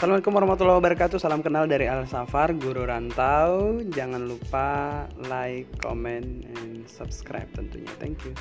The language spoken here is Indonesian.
Assalamualaikum warahmatullahi wabarakatuh. Salam kenal dari Al Safar, guru rantau. Jangan lupa like, comment, and subscribe tentunya. Thank you.